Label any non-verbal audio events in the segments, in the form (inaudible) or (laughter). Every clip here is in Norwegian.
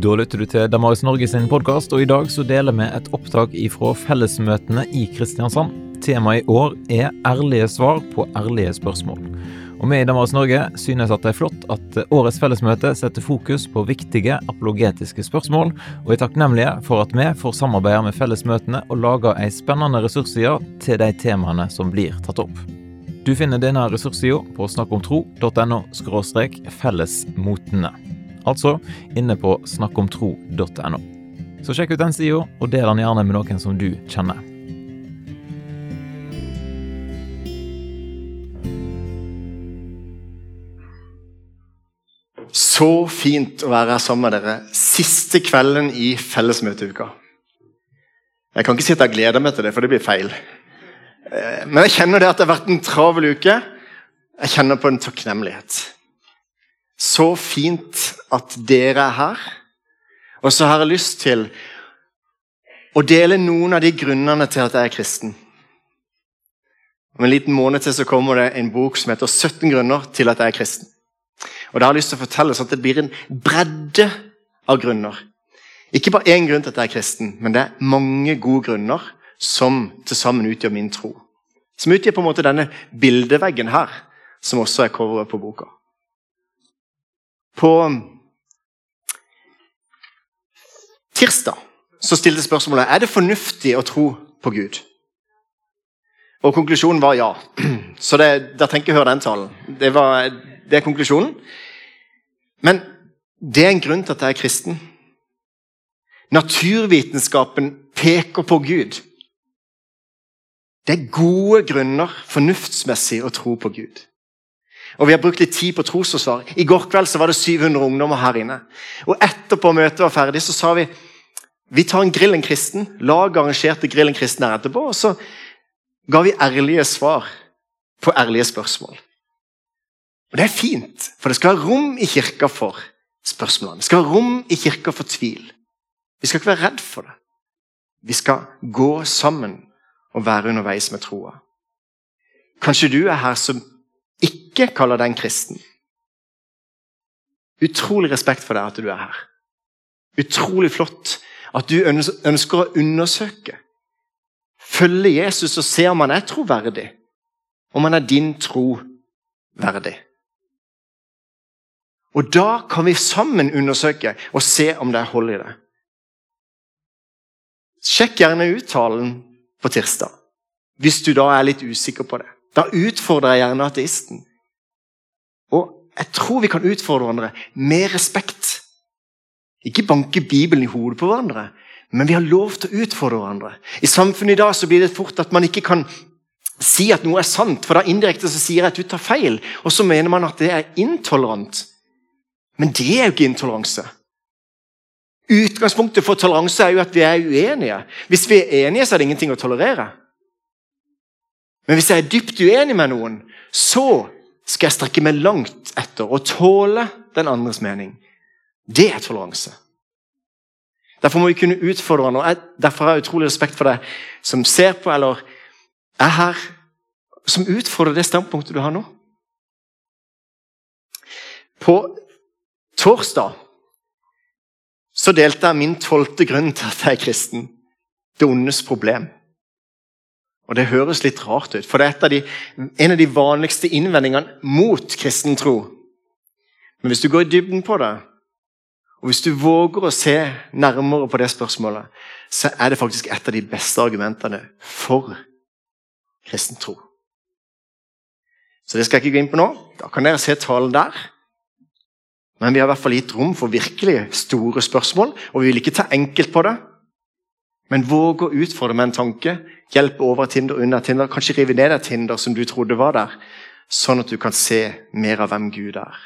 Da lytter du til Damaris Norge sin podkast, og i dag så deler vi et opptak ifra fellesmøtene i Kristiansand. Temaet i år er ærlige svar på ærlige spørsmål. Og vi i Damaris Norge synes at det er flott at årets fellesmøte setter fokus på viktige apologetiske spørsmål, og er takknemlige for at vi får samarbeide med fellesmøtene og lage ei spennende ressursside til de temaene som blir tatt opp. Du finner denne ressurssida på snakkomtro.no fellesmotene. Altså inne på snakkomtro.no. Så sjekk ut den sida, og del den gjerne med noen som du kjenner. Så fint å være her sammen med dere siste kvelden i fellesmøteuka. Jeg kan ikke si at jeg gleder meg til det, for det blir feil. Eh, men jeg kjenner det at det har vært en travel uke. Jeg kjenner på en takknemlighet. Så fint at dere er her. Og så har jeg lyst til å dele noen av de grunnene til at jeg er kristen. Om en liten måned til så kommer det en bok som heter 17 grunner til at jeg er kristen. Og det har jeg lyst til å fortelle sånn at det blir en bredde av grunner. Ikke bare én grunn til at jeg er kristen, men det er mange gode grunner som til sammen utgjør min tro. Som utgjør på en måte denne bildeveggen her, som også er coveret på boka. På tirsdag så stilte spørsmålet er det fornuftig å tro på Gud. Og konklusjonen var ja. (clears throat) Så det, da tenker jeg å høre den talen. Det, var, det er konklusjonen. Men det er en grunn til at jeg er kristen. Naturvitenskapen peker på Gud. Det er gode grunner fornuftsmessig å tro på Gud. Og Vi har brukt litt tid på trosforsvar. I går kveld så var det 700 ungdommer her inne. Og Etterpå møtet var ferdig, så sa vi vi tar en Grill en kristen. lag arrangerte Grill en kristen her etterpå. Og så ga vi ærlige svar på ærlige spørsmål. Og Det er fint, for det skal være rom i kirka for spørsmålene. Det skal være rom i kirka for tvil. Vi skal ikke være redd for det. Vi skal gå sammen og være underveis med troa. Kanskje du er her som ikke kaller deg en kristen. Utrolig respekt for deg at du er her. Utrolig flott at du ønsker å undersøke. Følge Jesus og se om han er troverdig. Om han er din tro verdig. Og da kan vi sammen undersøke og se om det er hold i det. Sjekk gjerne ut talen på tirsdag, hvis du da er litt usikker på det. Da utfordrer jeg gjerne ateisten. Og jeg tror vi kan utfordre hverandre med respekt. Ikke banke Bibelen i hodet på hverandre, men vi har lov til å utfordre hverandre. I samfunnet i dag så blir det fort at man ikke kan si at noe er sant, for da indirekte så sier jeg at du tar feil, og så mener man at det er intolerant. Men det er jo ikke intoleranse. Utgangspunktet for toleranse er jo at vi er uenige. Hvis vi er enige, så er det ingenting å tolerere. Men hvis jeg er dypt uenig med noen, så skal jeg strekke meg langt etter og tåle den andres mening. Det er toleranse. Derfor må vi kunne utfordre hverandre. Derfor har jeg utrolig respekt for deg som ser på eller er her, som utfordrer det standpunktet du har nå. På torsdag så delte jeg min tolvte grunn til at jeg er kristen. Det ondes problem. Og Det høres litt rart ut, for det er av de, en av de vanligste innvendingene mot kristen tro. Men hvis du går i dybden på det, og hvis du våger å se nærmere på det spørsmålet, så er det faktisk et av de beste argumentene for kristen tro. Så det skal jeg ikke gå inn på nå. Da kan dere se talen der. Men vi har i hvert fall gitt rom for virkelig store spørsmål, og vi vil ikke ta enkelt på det. Men våg å utfordre med en tanke. Hjelpe over et hinder, under et hinder. Kanskje rive ned et hinder som du trodde var der, sånn at du kan se mer av hvem Gud er.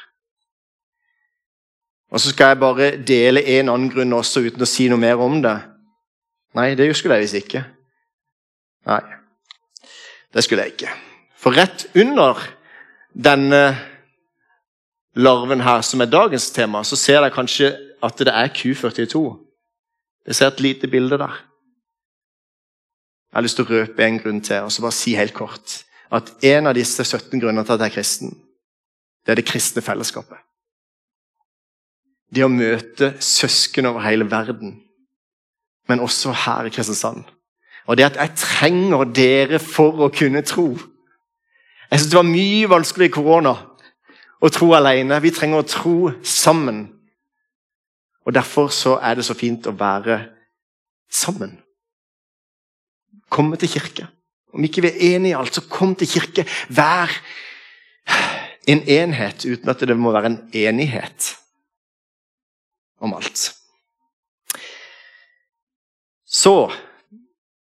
Og Så skal jeg bare dele en annen grunn også, uten å si noe mer om det. Nei, det skulle jeg visst ikke. Nei, det skulle jeg ikke. For rett under denne larven her, som er dagens tema, så ser dere kanskje at det er Q42. Jeg ser et lite bilde der. Jeg har lyst til å røpe en grunn til, og så bare si helt kort at en av disse 17 grunnene til at jeg er kristen, det er det kristne fellesskapet. Det å møte søsken over hele verden, men også her i Kristiansand. Og det at jeg trenger dere for å kunne tro. Jeg synes Det var mye vanskelig i korona å tro alene. Vi trenger å tro sammen. Og Derfor så er det så fint å være sammen. Komme til kirke. Om ikke vi er enige i alt, så kom til kirke. Vær en enhet uten at det må være en enighet om alt. Så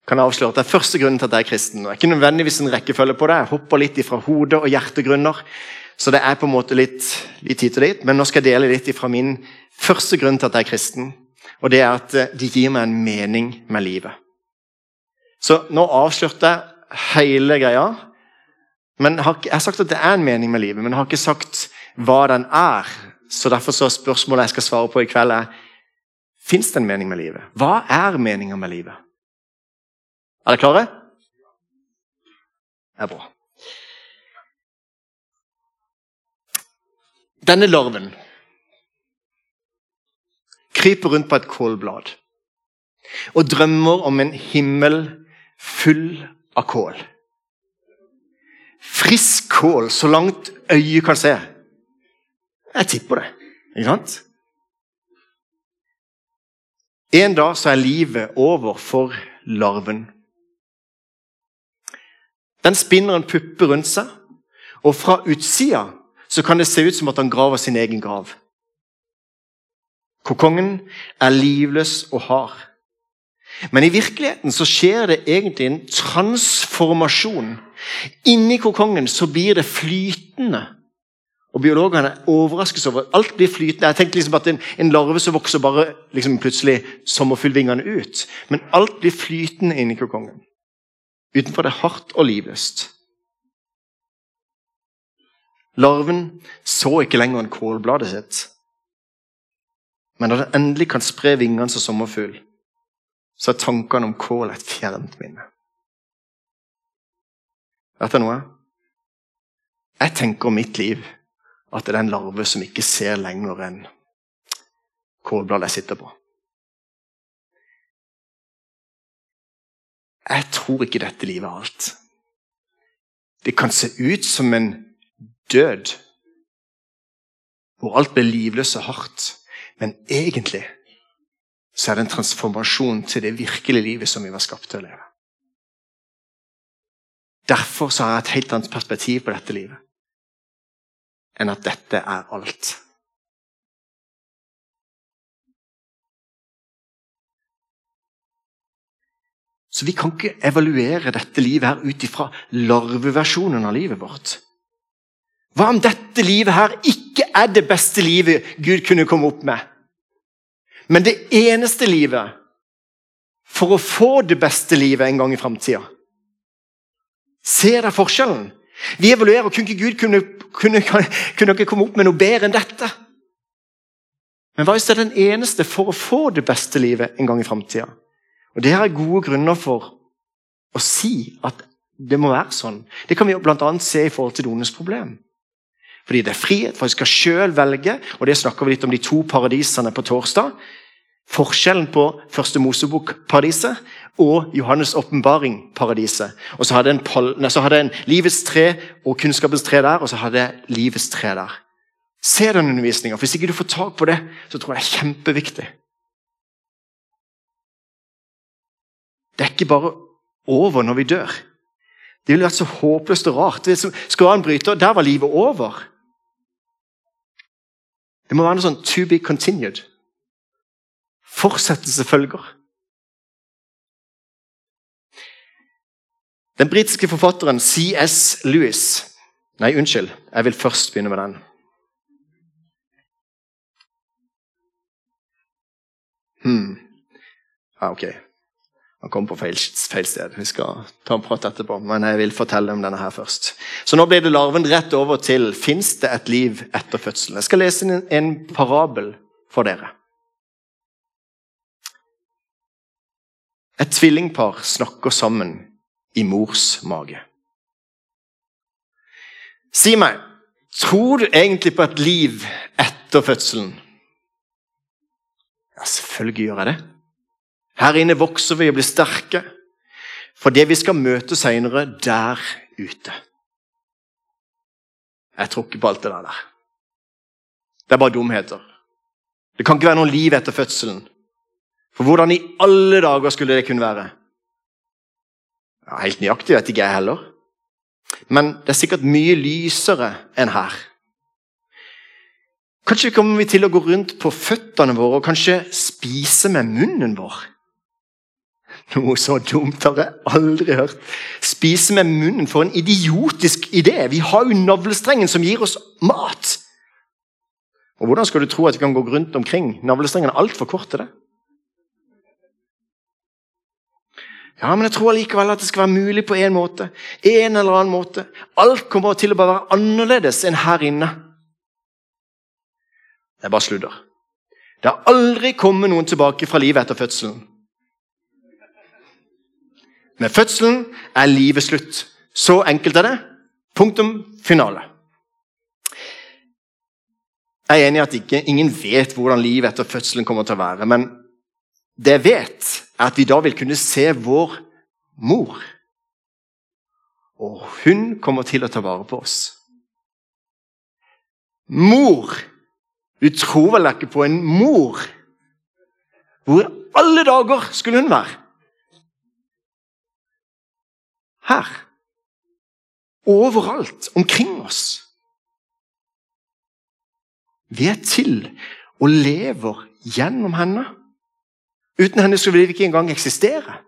kan jeg avsløre at det er første grunnen til at jeg er kristen. Det er ikke nødvendigvis en rekkefølge på det. Jeg hopper litt ifra hode- og hjertegrunner. Så det er på en måte litt, litt hit og dit. Men nå skal jeg dele litt ifra min første grunn til at jeg er kristen. Og det er at eh, de gir meg en mening med livet. Så nå avslørte jeg hele greia. Men jeg har sagt at det er en mening med livet, men jeg har ikke sagt hva den er. Så derfor så spørsmålet jeg skal svare på i kveld, er Fins det en mening med livet? Hva er meninga med livet? Er dere klare? Det er bra. Denne larven kryper rundt på et kålblad og drømmer om en himmel full av kål. Frisk kål så langt øyet kan se. Jeg tipper det. Ikke sant? En dag så er livet over for larven. Den spinner en puppe rundt seg, og fra utsida så kan det se ut som at han graver sin egen grav. Kokongen er livløs og hard. Men i virkeligheten så skjer det egentlig en transformasjon. Inni kokongen så blir det flytende. Og Biologene overraskes over alt blir flytende. Jeg tenkte liksom at En, en larve som vokser bare liksom plutselig sommerfuglvingene ut. Men alt blir flytende inni kokongen. Utenfor det er hardt og livløst. Larven så ikke lenger en kålbladet sitt. Men da den endelig kan spre vingene som sommerfugl, så er tankene om kål et fjernt minne. Vet du noe? Jeg tenker om mitt liv at det er en larve som ikke ser lenger enn kålbladet jeg sitter på. Jeg tror ikke dette livet er alt. Det kan se ut som en død, hvor alt blir livløst og hardt. Men egentlig så er det en transformasjon til det virkelige livet som vi var skapt til å leve. Derfor har jeg et helt annet perspektiv på dette livet enn at dette er alt. Så vi kan ikke evaluere dette livet her ut ifra larveversjonen av livet vårt. Hva om dette livet her ikke er det beste livet Gud kunne komme opp med? Men det eneste livet for å få det beste livet en gang i framtida? Ser dere forskjellen? Vi evaluerer. Kunne ikke Gud kunne, kunne, kunne ikke komme opp med noe bedre enn dette? Men hva hvis det er den eneste for å få det beste livet en gang i framtida? Og det er gode grunner for å si at det må være sånn. Det kan vi bl.a. se i forhold til Dones problem. Fordi det er frihet, for vi skal sjøl velge, og det snakker vi litt om de to paradisene på torsdag. Forskjellen på Første Mosebok-paradiset og Johannes' åpenbaring-paradiset. Og så hadde, en, så hadde en livets tre og kunnskapens tre der, og så hadde jeg livets tre der. Se den undervisninga. Hvis ikke du får tak på det, så tror jeg det er kjempeviktig. Det er ikke bare over når vi dør. Det ville vært så håpløst og rart. Skåren bryter, der var livet over. Det må være noe sånn 'to be continued'. Fortsettelse følger. Den britiske forfatteren C.S. Lewis Nei, unnskyld. Jeg vil først begynne med den. Hmm. Ja, ok. Han kom på feil, feil, sted. Vi skal ta en prat etterpå, men jeg vil fortelle om denne her først. Så Nå blir det larven rett over til fins det et liv etter fødselen. Jeg skal lese en, en parabel for dere. Et tvillingpar snakker sammen i mors mage. Si meg, tror du egentlig på et liv etter fødselen? Ja, selvfølgelig gjør jeg det. Her inne vokser vi og blir sterke for det vi skal møte seinere der ute. Jeg tror ikke på alt det der. Det er bare dumheter. Det kan ikke være noe liv etter fødselen. For hvordan i alle dager skulle det kunne være? Ja, helt nøyaktig vet ikke jeg heller. Men det er sikkert mye lysere enn her. Kanskje kommer vi til å gå rundt på føttene våre og kanskje spise med munnen vår. Noe så dumt har jeg aldri hørt. Spise med munnen, for en idiotisk idé! Vi har jo navlestrengen som gir oss mat. Og Hvordan skal du tro at vi kan gå rundt omkring? Navlestrengen er altfor kort til det. Ja, men jeg tror likevel at det skal være mulig på en måte. En eller annen måte. Alt kommer til å bare være annerledes enn her inne. Det er bare sludder. Det har aldri kommet noen tilbake fra livet etter fødselen. Med fødselen er livet slutt. Så enkelt er det. Punktum finale. Jeg er enig i at ikke, ingen vet hvordan livet etter fødselen kommer til å være. Men det jeg vet, er at vi da vil kunne se vår mor. Og hun kommer til å ta vare på oss. Mor! Du tror vel ikke på en mor? Hvor i alle dager skulle hun være? Her. Overalt. Omkring oss. Vi er til og lever gjennom henne. Uten henne skulle vi ikke engang eksistere.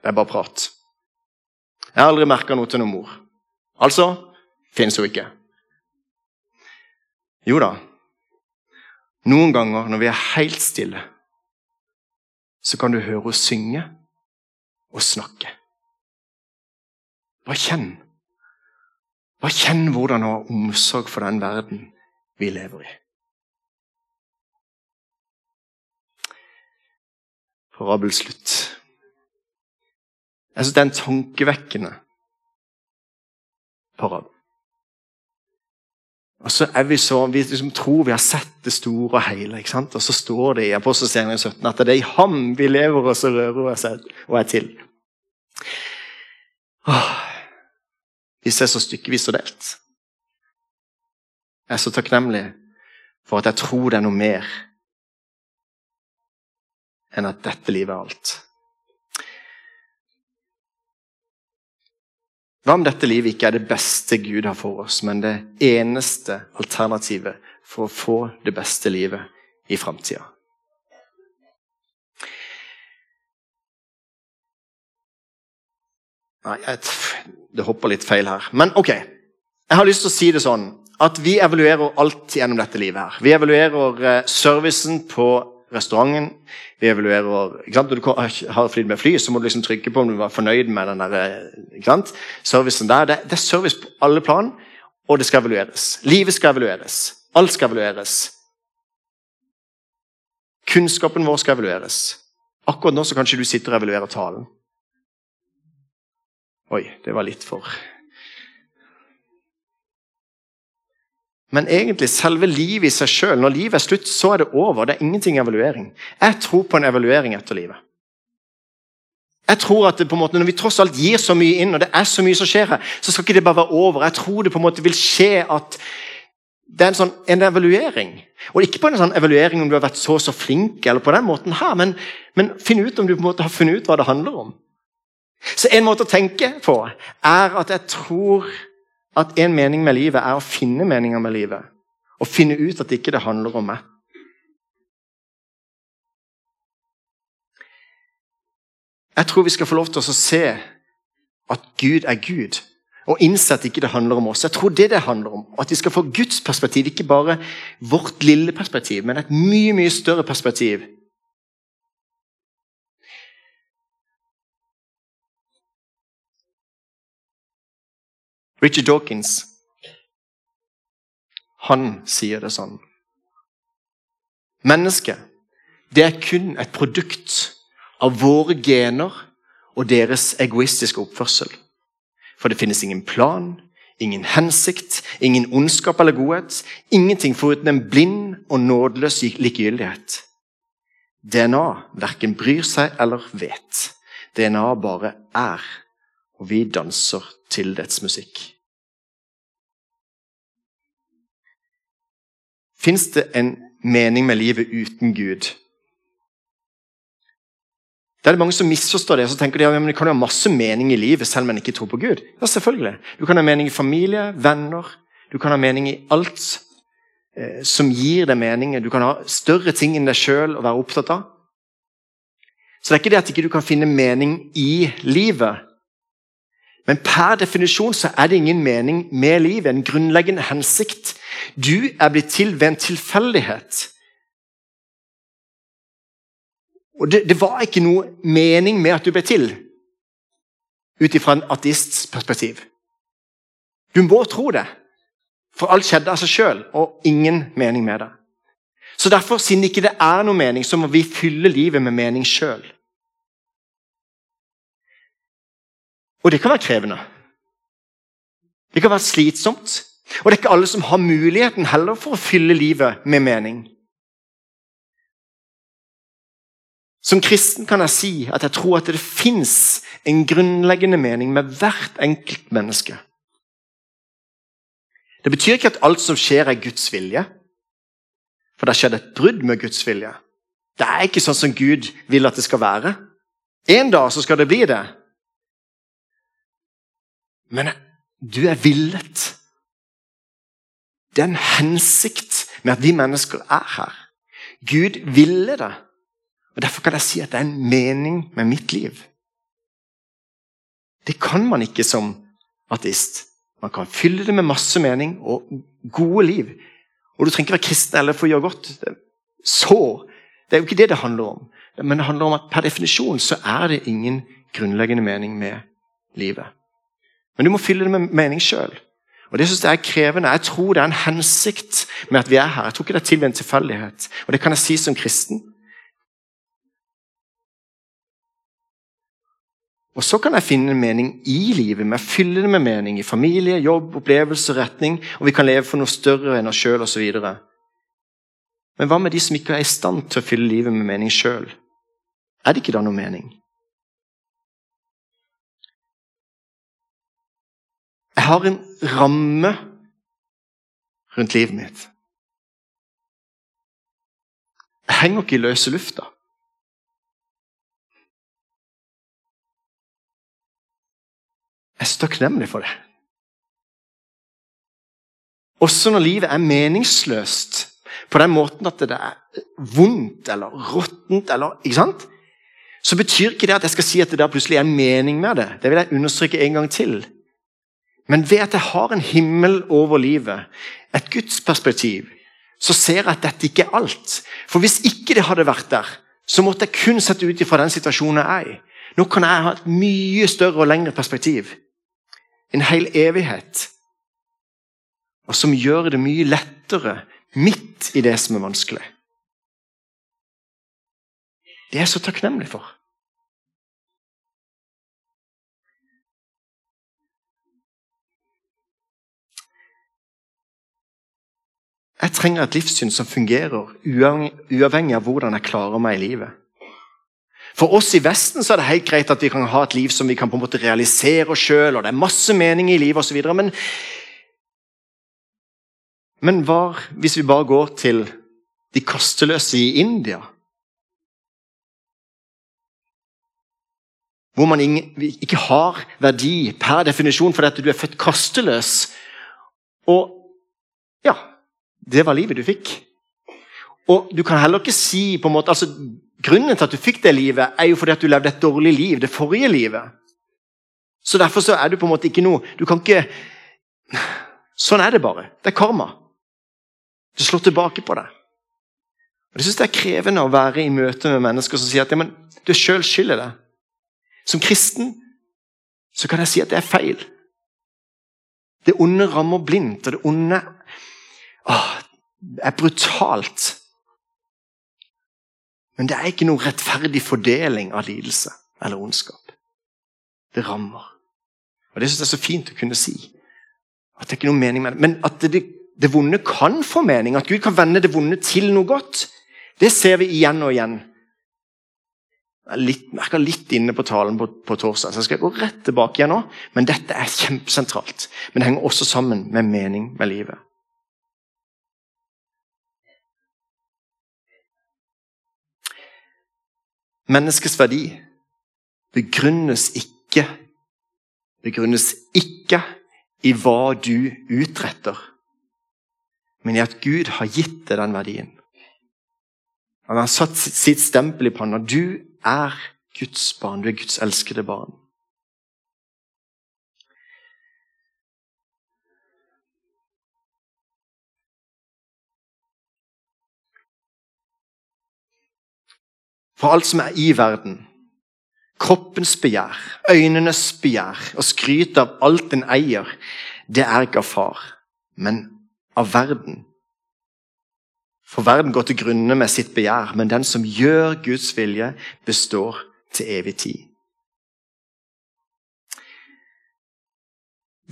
Det er bare prat. Jeg har aldri merka noe til noen mor. Altså fins hun ikke. Jo da, noen ganger når vi er helt stille, så kan du høre henne synge og snakke. Bare kjenn. Bare kjenn hvordan hun har omsorg for den verden vi lever i. Parabel slutt. Jeg syns det er en tankevekkende parabel. Og så er Vi så, vi liksom tror vi har sett det store og hele, ikke sant? og så står det i Apostelserien 17 at det er i ham vi lever og rører oss og er til. Åh, disse er så stykkevis og delt. Jeg er så takknemlig for at jeg tror det er noe mer enn at dette livet er alt. Hva om dette livet ikke er det beste Gud har for oss, men det eneste alternativet for å få det beste livet i framtida? Nei, det hopper litt feil her. Men ok. Jeg har lyst til å si det sånn at vi evaluerer alt gjennom dette livet. her. Vi evaluerer eh, servicen på restauranten. Vi evaluerer ikke sant? Når du har flydd med fly, så må du liksom trykke på om du var fornøyd med den der, eh, ikke sant? servicen der. Det, det, er service på alle plan, og det skal evalueres. Livet skal evalueres. Alt skal evalueres. Kunnskapen vår skal evalueres. Akkurat nå så kanskje du sitter og evaluerer talen. Oi, det var litt for Men egentlig selve livet i seg sjøl, når livet er slutt, så er det over. Det er ingenting evaluering. Jeg tror på en evaluering etter livet. Jeg tror at det på en måte, Når vi tross alt gir så mye inn, og det er så mye som skjer her, så skal ikke det bare være over. Jeg tror det på en måte vil skje at det er en, sånn, en evaluering. Og ikke på en sånn evaluering om du har vært så så flink, eller på den måten her, men, men finn ut om du på en måte har funnet ut hva det handler om. Så en måte å tenke på er at jeg tror at en mening med livet er å finne meninger med livet. Og finne ut at ikke det handler om meg. Jeg tror vi skal få lov til å se at Gud er Gud, og innse at ikke det handler om oss. Jeg tror det det handler om. At vi skal få Guds perspektiv, ikke bare vårt lille perspektiv, men et mye, mye større perspektiv. Richard Dawkins han sier det sånn. Mennesket det er kun et produkt av våre gener og deres egoistiske oppførsel. For det finnes ingen plan, ingen hensikt, ingen ondskap eller godhet. Ingenting foruten en blind og nådeløs likegyldighet. DNA verken bryr seg eller vet. DNA bare er, og vi danser til dets musikk. Fins det en mening med livet uten Gud? Det er det mange som misforstår det. og så tenker de, ja, men Du kan ha masse mening i livet selv om en ikke tror på Gud. Ja, selvfølgelig. Du kan ha mening i familie, venner. Du kan ha mening i alt eh, som gir deg mening. Du kan ha større ting enn deg sjøl å være opptatt av. Så det er ikke det at ikke du ikke kan finne mening i livet. Men per definisjon så er det ingen mening med livet, en grunnleggende hensikt. Du er blitt til ved en tilfeldighet. Og det, det, var ikke noe mening med at du ble til, ut ifra en ateists perspektiv. Du må tro det, for alt skjedde av seg sjøl, og ingen mening med det. Så derfor, siden ikke det er noe mening, så må vi fylle livet med mening sjøl. Og det kan være krevende. Det kan være slitsomt. Og det er ikke alle som har muligheten heller for å fylle livet med mening. Som kristen kan jeg si at jeg tror at det fins en grunnleggende mening med hvert enkelt menneske. Det betyr ikke at alt som skjer, er Guds vilje. For det har skjedd et brudd med Guds vilje. Det er ikke sånn som Gud vil at det skal være. En dag så skal det bli det. Men du er villet. Det er en hensikt med at vi mennesker er her. Gud ville det. Og Derfor kan jeg si at det er en mening med mitt liv. Det kan man ikke som ateist. Man kan fylle det med masse mening og gode liv. Og Du trenger ikke være kristen eller for å gjøre godt. Så, Det er jo ikke det det handler om. Men det handler om at per definisjon så er det ingen grunnleggende mening med livet. Men du må fylle det med mening sjøl. Og det synes jeg er krevende. Jeg tror det er en hensikt med at vi er her. Jeg tror ikke det er til ved en tilfeldighet. Og det kan jeg si som kristen. Og så kan jeg finne en mening i livet med å fylle det med mening i familie, jobb, opplevelse, retning. Og vi kan leve for noe større enn oss sjøl osv. Men hva med de som ikke er i stand til å fylle livet med mening sjøl? Er det ikke da noe mening? Jeg har en ramme rundt livet mitt. Jeg henger ikke i løse lufta. Jeg er takknemlig for det. Også når livet er meningsløst, på den måten at det er vondt eller råttent, eller, ikke sant? så betyr ikke det at jeg skal si at det da plutselig er en mening med det. Det vil jeg understreke en gang til. Men ved at jeg har en himmel over livet, et Guds perspektiv, så ser jeg at dette ikke er alt. For hvis ikke det hadde vært der, så måtte jeg kun sett ut ifra den situasjonen jeg er i. Nå kan jeg ha et mye større og lengre perspektiv en hel evighet. Og som gjør det mye lettere midt i det som er vanskelig. Det er jeg så takknemlig for. Jeg trenger et livssyn som fungerer uavhengig av hvordan jeg klarer meg i livet. For oss i Vesten så er det helt greit at vi kan ha et liv som vi kan på en måte realisere oss sjøl, og det er masse mening i livet osv. Men, men hva hvis vi bare går til de kasteløse i India? Hvor man ikke har verdi per definisjon fordi at du er født kasteløs. Og ja, det var livet du fikk. Og du kan heller ikke si på en måte, altså Grunnen til at du fikk det livet, er jo fordi at du levde et dårlig liv det forrige livet. Så Derfor så er du på en måte ikke noe Du kan ikke Sånn er det bare. Det er karma. Du slår tilbake på deg. Og Det synes jeg er krevende å være i møte med mennesker som sier at ja, men, du er sjøl skyld i det. Som kristen så kan jeg si at det er feil. Det onde rammer blindt, og det onde åh, er brutalt. Men det er ikke noen rettferdig fordeling av lidelse eller ondskap. Det rammer. Og Det syns jeg er så fint å kunne si. At det er ikke noen mening med det. Men at det, det vonde kan få mening. At Gud kan vende det vonde til noe godt. Det ser vi igjen og igjen. Jeg litt, merker litt inne på talen på, på, torsdag, så jeg skal gå rett tilbake igjen nå. Men dette er kjempesentralt. Men det henger også sammen med mening med livet. Menneskets verdi begrunnes ikke begrunnes ikke i hva du utretter, men i at Gud har gitt deg den verdien. Han har satt sitt stempel i panna. Du er Guds barn. Du er Guds elskede barn. For alt som er i verden, kroppens begjær, øynenes begjær og skryt av alt den eier, det er ikke av far, men av verden. For verden går til grunne med sitt begjær, men den som gjør Guds vilje, består til evig tid.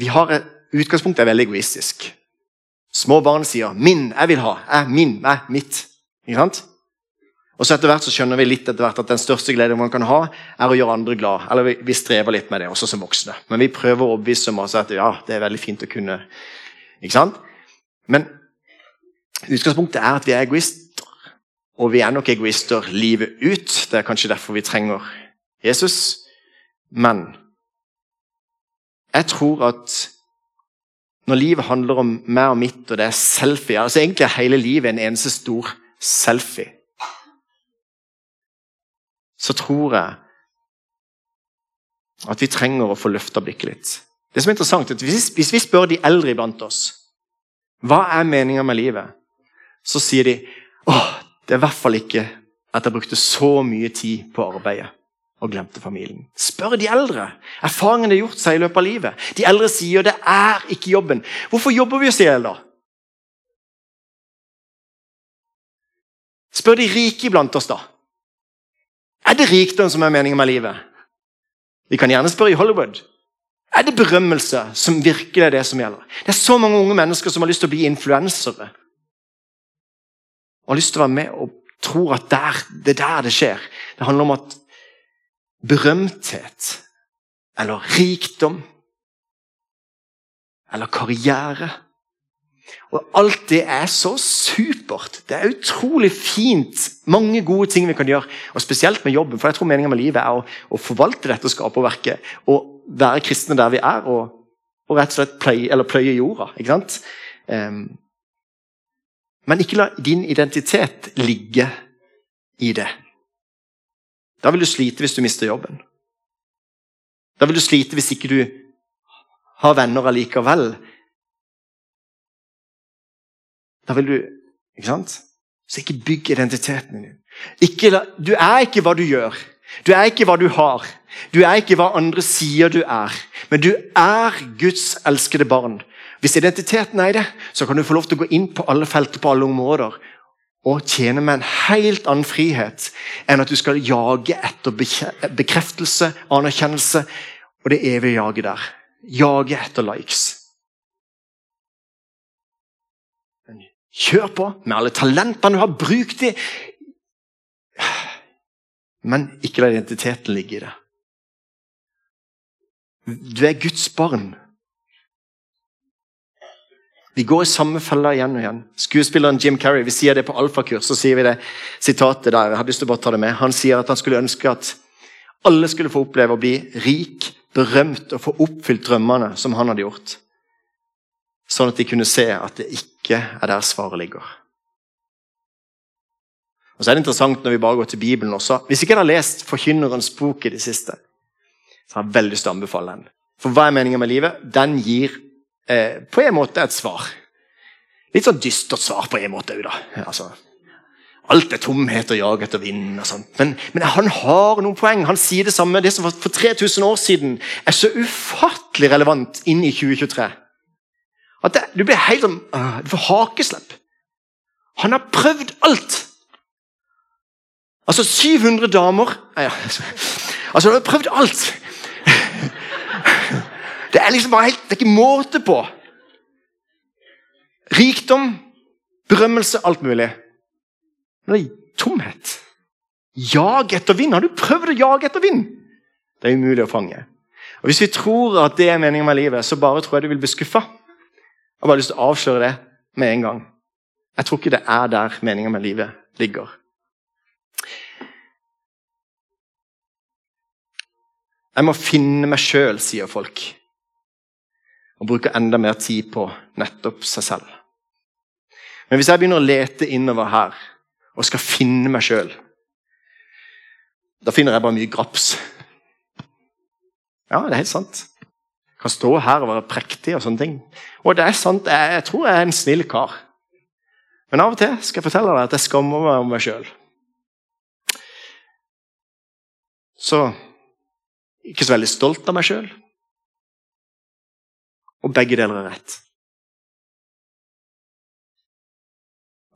Vi har et utgangspunkt er veldig egoistisk. Små barn sier 'min, jeg vil ha', jeg, 'min, jeg, mitt'. Ikke sant? Og så etter hvert så skjønner vi litt etter hvert at den største gleden man kan ha, er å gjøre andre glad. Eller vi, vi strever litt med det også som voksne. Men vi prøver å overbevise om at ja, det er veldig fint å kunne Ikke sant? Men Utgangspunktet er at vi er egoister. Og vi er nok egoister livet ut. Det er kanskje derfor vi trenger Jesus. Men jeg tror at når livet handler om meg og mitt, og det er selfie altså Egentlig er hele livet en eneste stor selfie. Så tror jeg at vi trenger å få løfta blikket litt. Det som er interessant, er at hvis, hvis vi spør de eldre iblant oss hva er meninga med livet, så sier de åh, det er i hvert fall ikke at jeg brukte så mye tid på arbeidet og glemte familien. Spør de eldre. Erfaringene har gjort seg i løpet av livet. De eldre sier det er ikke jobben. Hvorfor jobber vi oss i hjel, da? Spør de rike iblant oss, da. Er det rikdom som er meningen med livet? Vi kan gjerne spørre i Hollywood. Er det berømmelse som virkelig er det som gjelder? Det er så mange unge mennesker som har lyst til å bli influensere og har lyst til å være med og tror at der, det er der det skjer. Det handler om at berømthet eller rikdom eller karriere og Alt det er så supert. Det er utrolig fint. Mange gode ting vi kan gjøre. Og Spesielt med jobben, for jeg tror meningen med livet er å, å forvalte dette skaperverket. Og være kristne der vi er, og, og rett og slett pløye, pløye jorda. ikke sant? Um, men ikke la din identitet ligge i det. Da vil du slite hvis du mister jobben. Da vil du slite hvis ikke du har venner allikevel. Da vil du Ikke sant? Så ikke bygg identiteten din. Ikke du er ikke hva du gjør. Du er ikke hva du har. Du er ikke hva andre sier du er. Men du er Guds elskede barn. Hvis identiteten er det, så kan du få lov til å gå inn på alle felter på alle områder og tjene med en helt annen frihet enn at du skal jage etter bekreftelse, anerkjennelse og det evige jaget der. Jage etter likes. Kjør på med alle talentene du har. Bruk dem. Men ikke la identiteten ligge i det. Du er Guds barn. Vi går i samme fella igjen og igjen. Skuespilleren Jim Carrey vi sier det på alfakurs. så sier vi det sitatet der, jeg hadde lyst til å bare ta det med. Han sier at han skulle ønske at alle skulle få oppleve å bli rik, berømt og få oppfylt drømmene som han hadde gjort. Sånn at de kunne se at det ikke er der svaret ligger. Og så er det interessant når vi bare går til Bibelen også. Hvis ikke en har lest Forkynnerens bok i det siste, så har jeg veldig lyst til å anbefale den. For hva er meningen med livet? Den gir eh, på en måte et svar. Litt sånn dystert svar på en måte òg, da. Altså, alt er tomhet og jag etter vind. og sånt. Men, men, han har noen poeng. Han sier det samme. Det som for 3000 år siden, er så ufattelig relevant inn i 2023. At det, Du blir helt sånn uh, Du får hakeslepp. Han har prøvd alt. Altså 700 damer ja, Altså, han har prøvd alt. Det er liksom bare helt, det er ikke måte på. rikdom, berømmelse, alt mulig. Men det er tomhet. Jag etter vind. Har du prøvd å jage etter vind? Det er umulig å fange. Og Hvis vi tror at det er meningen med livet, så bare tror jeg du vil bli skuffa. Jeg har bare lyst til å avsløre det med en gang. Jeg tror ikke det er der meningen med livet ligger. Jeg må finne meg sjøl, sier folk. Og bruker enda mer tid på nettopp seg selv. Men hvis jeg begynner å lete innover her og skal finne meg sjøl, da finner jeg bare mye graps. Ja, det er helt sant. Kan stå her og være prektig og sånne ting. Og det er sant, jeg, jeg tror jeg er en snill kar. Men av og til skal jeg fortelle deg at jeg skammer meg om meg sjøl. Så ikke så veldig stolt av meg sjøl. Og begge deler er rett.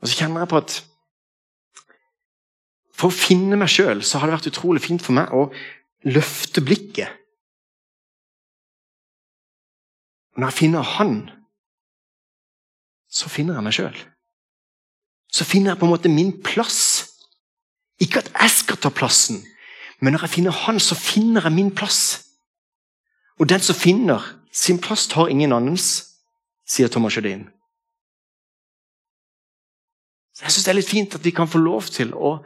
Og så kjenner jeg på at for å finne meg sjøl har det vært utrolig fint for meg å løfte blikket. Og når jeg finner Han, så finner jeg meg sjøl. Så finner jeg på en måte min plass. Ikke at jeg skal ta plassen, men når jeg finner Han, så finner jeg min plass. Og den som finner sin plass, tar ingen annens, sier Thomas Jødin. Jeg syns det er litt fint at vi kan få lov til å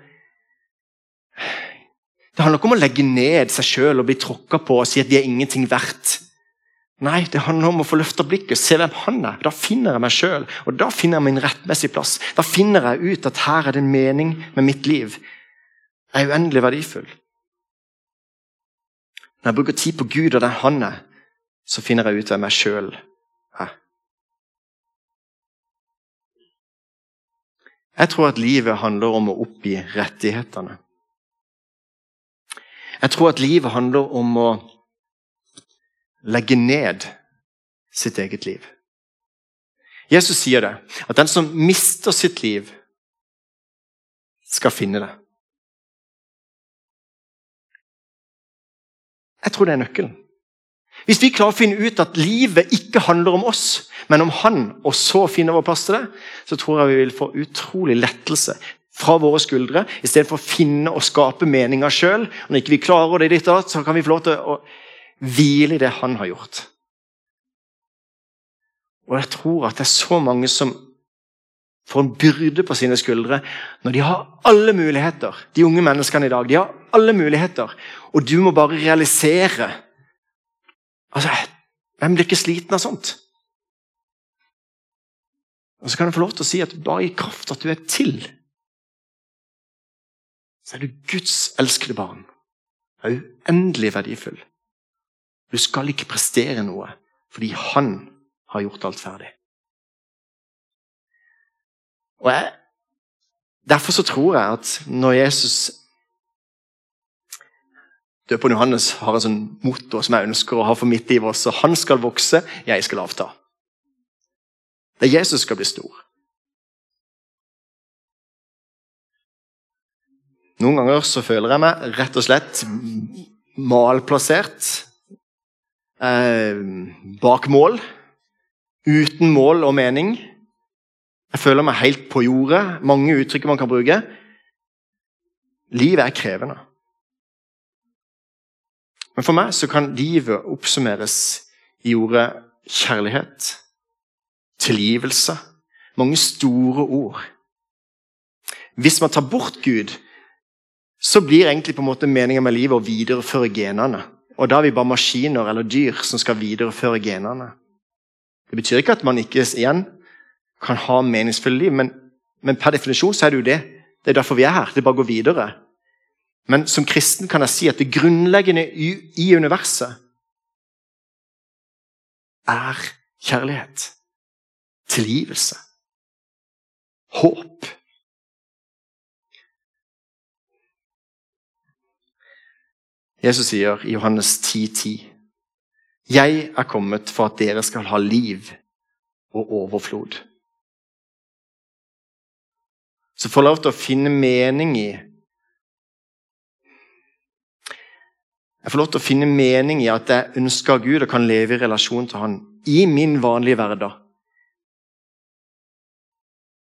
det handler ikke om å legge ned seg sjøl og bli tråkka på og si at vi er ingenting verdt. Nei, det handler om å få løfta blikket, se hvem han er. Da finner jeg meg sjøl, og da finner jeg min rettmessige plass. Da finner jeg ut at her er det en mening med mitt liv. Jeg er uendelig verdifull. Når jeg bruker tid på Gud og den han er, så finner jeg ut hvem jeg sjøl er. Jeg tror at livet handler om å oppgi rettighetene. Jeg tror at livet handler om å legge ned sitt eget liv. Jesus sier det, at den som mister sitt liv, skal finne det. Jeg tror det er nøkkelen. Hvis vi klarer å finne ut at livet ikke handler om oss, men om Han, og så finner vår plass til det, så tror jeg vi vil få utrolig lettelse fra våre skuldre, istedenfor å finne og skape meninger sjøl. Når ikke vi klarer det, så kan vi få lov til å hvile i det han har gjort. Og jeg tror at det er så mange som får en byrde på sine skuldre når de har alle muligheter. De unge menneskene i dag de har alle muligheter, og du må bare realisere Altså, Hvem blir ikke sliten av sånt? Og Så kan jeg få lov til å si at bare i kraft at du er til så er du Guds elskede barn. Er uendelig verdifull. Du skal ikke prestere noe, fordi han har gjort alt ferdig. Og jeg, Derfor så tror jeg at når Jesus Døperen Johannes har en sånn motto som jeg ønsker å ha for mitt liv også. Han skal vokse, jeg skal avta. Det er Jesus skal bli stor. Noen ganger så føler jeg meg rett og slett malplassert. Eh, bak mål. Uten mål og mening. Jeg føler meg helt på jordet. Mange uttrykk man kan bruke. Livet er krevende. Men for meg så kan livet oppsummeres i ordet kjærlighet, tilgivelse Mange store ord. Hvis man tar bort Gud, så blir egentlig på en måte meninga med livet å videreføre genene. Og da er vi bare maskiner eller dyr som skal videreføre genene. Det betyr ikke at man ikke igjen kan ha meningsfulle liv, men, men per definisjon så er det jo det. Det er derfor vi er her. Det bare går videre. Men som kristen kan jeg si at det grunnleggende i, i universet er kjærlighet. Tilgivelse. Håp. Jesus sier i Johannes 10,10.: 10, 'Jeg er kommet for at dere skal ha liv og overflod.' Så få lov til å finne mening i Jeg får lov til å finne mening i at jeg ønsker Gud og kan leve i relasjon til Han i min vanlige hverdag.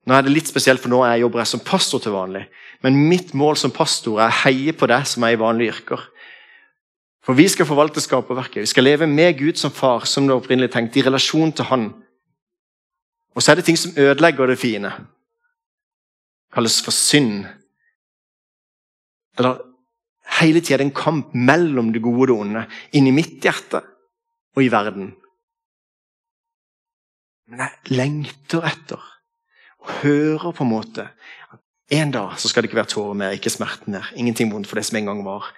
Nå er det litt spesielt, for nå er jeg jobber jeg som pastor til vanlig. Men mitt mål som pastor er å heie på deg som er i vanlige yrker. For vi skal forvalte skaperverket. Vi skal leve med Gud som far, som det opprinnelig tenkte, i relasjon til Han. Og så er det ting som ødelegger det fine. Det kalles for synd. Eller hele tida en kamp mellom det gode og det onde. Inni mitt hjerte og i verden. Men jeg lengter etter og hører på en måte at en dag så skal det ikke være tårer mer, ikke smerten mer. Ingenting vondt, for det som en gang var,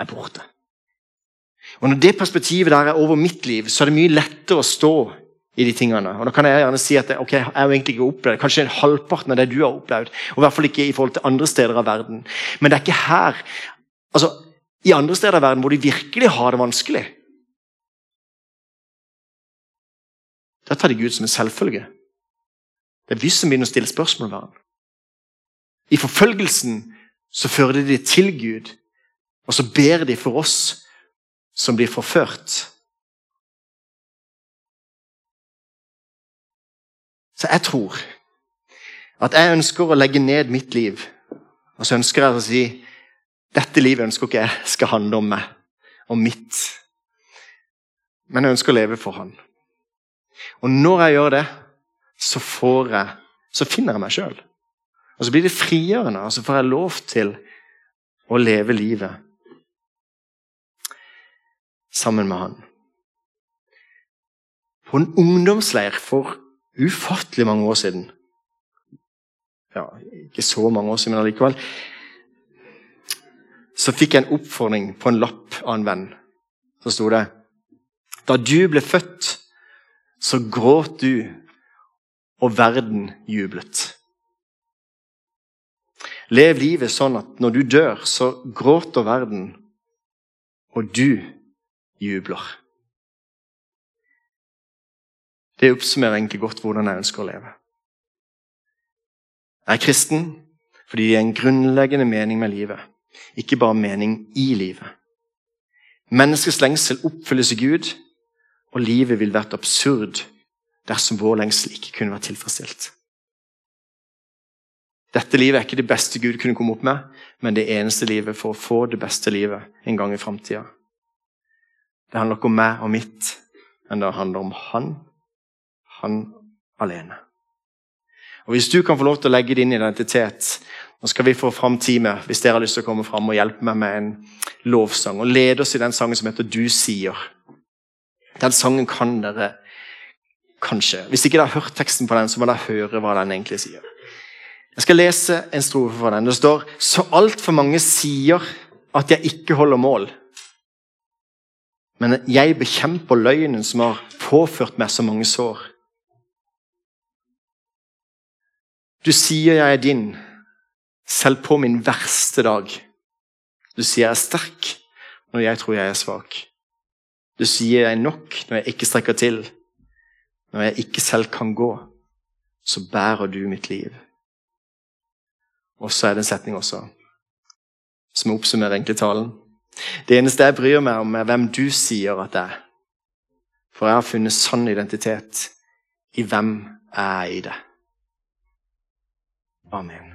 er borte. Og Når det perspektivet der er over mitt liv, så er det mye lettere å stå i de tingene. Og Da kan jeg gjerne si at ok, jeg har egentlig ikke opplevd kanskje en halvparten av det du har opplevd. Og i hvert fall ikke i forhold til andre steder av verden. Men det er ikke her altså, i andre steder av verden hvor de virkelig har det vanskelig. Da tar de Gud som en selvfølge. Det er vi som begynner å stille spørsmål ved ham. I forfølgelsen så fører de det til Gud, og så ber de for oss som blir forført. Så jeg tror at jeg ønsker å legge ned mitt liv. Og så ønsker jeg å si dette livet ønsker ikke jeg skal handle om meg, og mitt. Men jeg ønsker å leve for Han. Og når jeg gjør det, så, jeg, så finner jeg meg sjøl. Og så blir det frigjørende, og så får jeg lov til å leve livet sammen med Han. På en ungdomsleir for ufattelig mange år siden. Ja, ikke så mange år siden, men allikevel. Så fikk jeg en oppfordring på en lapp av en venn. Så sto det Da du ble født, så gråt du, og verden jublet. Lev livet sånn at når du dør, så gråter verden, og du jubler. Det oppsummerer egentlig godt hvordan jeg ønsker å leve. Jeg er kristen fordi det er en grunnleggende mening med livet, ikke bare mening i livet. Menneskets lengsel oppfylles i Gud, og livet ville vært absurd dersom vår lengsel ikke kunne vært tilfredsstilt. Dette livet er ikke det beste Gud kunne komme opp med, men det eneste livet for å få det beste livet en gang i framtida. Det handler ikke om meg og mitt, men det handler om Han han alene. Og Hvis du kan få lov til å legge din identitet Nå skal vi få fram teamet hvis dere har lyst til å komme fram og hjelpe meg med en lovsang. Og lede oss i den sangen som heter 'Du sier'. Den sangen kan dere kanskje. Hvis ikke dere har hørt teksten på den, så må dere høre hva den egentlig sier. Jeg skal lese en strofe fra den. Det står Så altfor mange sier at jeg ikke holder mål. Men jeg bekjemper løgnen som har påført meg så mange sår. Du sier jeg er din, selv på min verste dag. Du sier jeg er sterk når jeg tror jeg er svak. Du sier jeg er nok når jeg ikke strekker til. Når jeg ikke selv kan gå, så bærer du mitt liv. Og så er det en setning også som oppsummerer egentlig talen. Det eneste jeg bryr meg om, er hvem du sier at jeg er. For jeg har funnet sann identitet i hvem jeg er i det. Amen.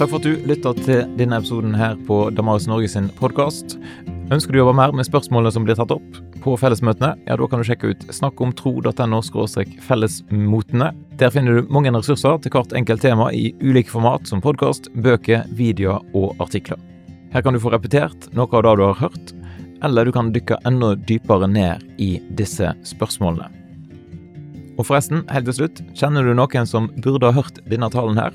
Takk for at du lytta til denne episoden her på Damaris Norge sin podkast. Ønsker du å jobbe mer med spørsmålene som blir tatt opp på fellesmøtene, ja, da kan du sjekke ut snakkomtro.no fellesmotene. Der finner du mange ressurser til hvert enkelt tema i ulike format, som podkast, bøker, videoer og artikler. Her kan du få repetert noe av det du har hørt, eller du kan dykke enda dypere ned i disse spørsmålene. Og forresten, helt til slutt, kjenner du noen som burde ha hørt denne talen her?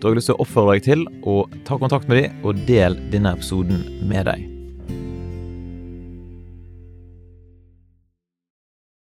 Da har jeg lyst til å oppfordre deg til å ta kontakt med dem og del denne episoden med deg.